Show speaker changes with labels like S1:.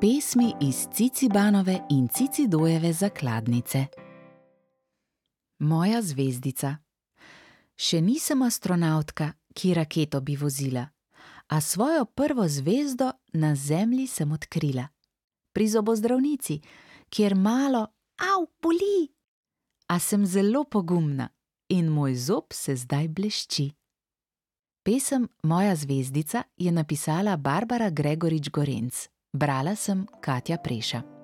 S1: Pesmi iz Cicibanove in Cicidojeve zakladnice. Moja zvezdica. Še nisem astronavtka, ki raketo bi vozila, a svojo prvo zvezdo na Zemlji sem odkrila. Pri zobozdravnici, kjer malo, au, boli, a sem zelo pogumna in moj zob se zdaj blešči. Pesem Moja zvezdica je napisala Barbara Gregorič Gorenc, brala sem Katja Preša.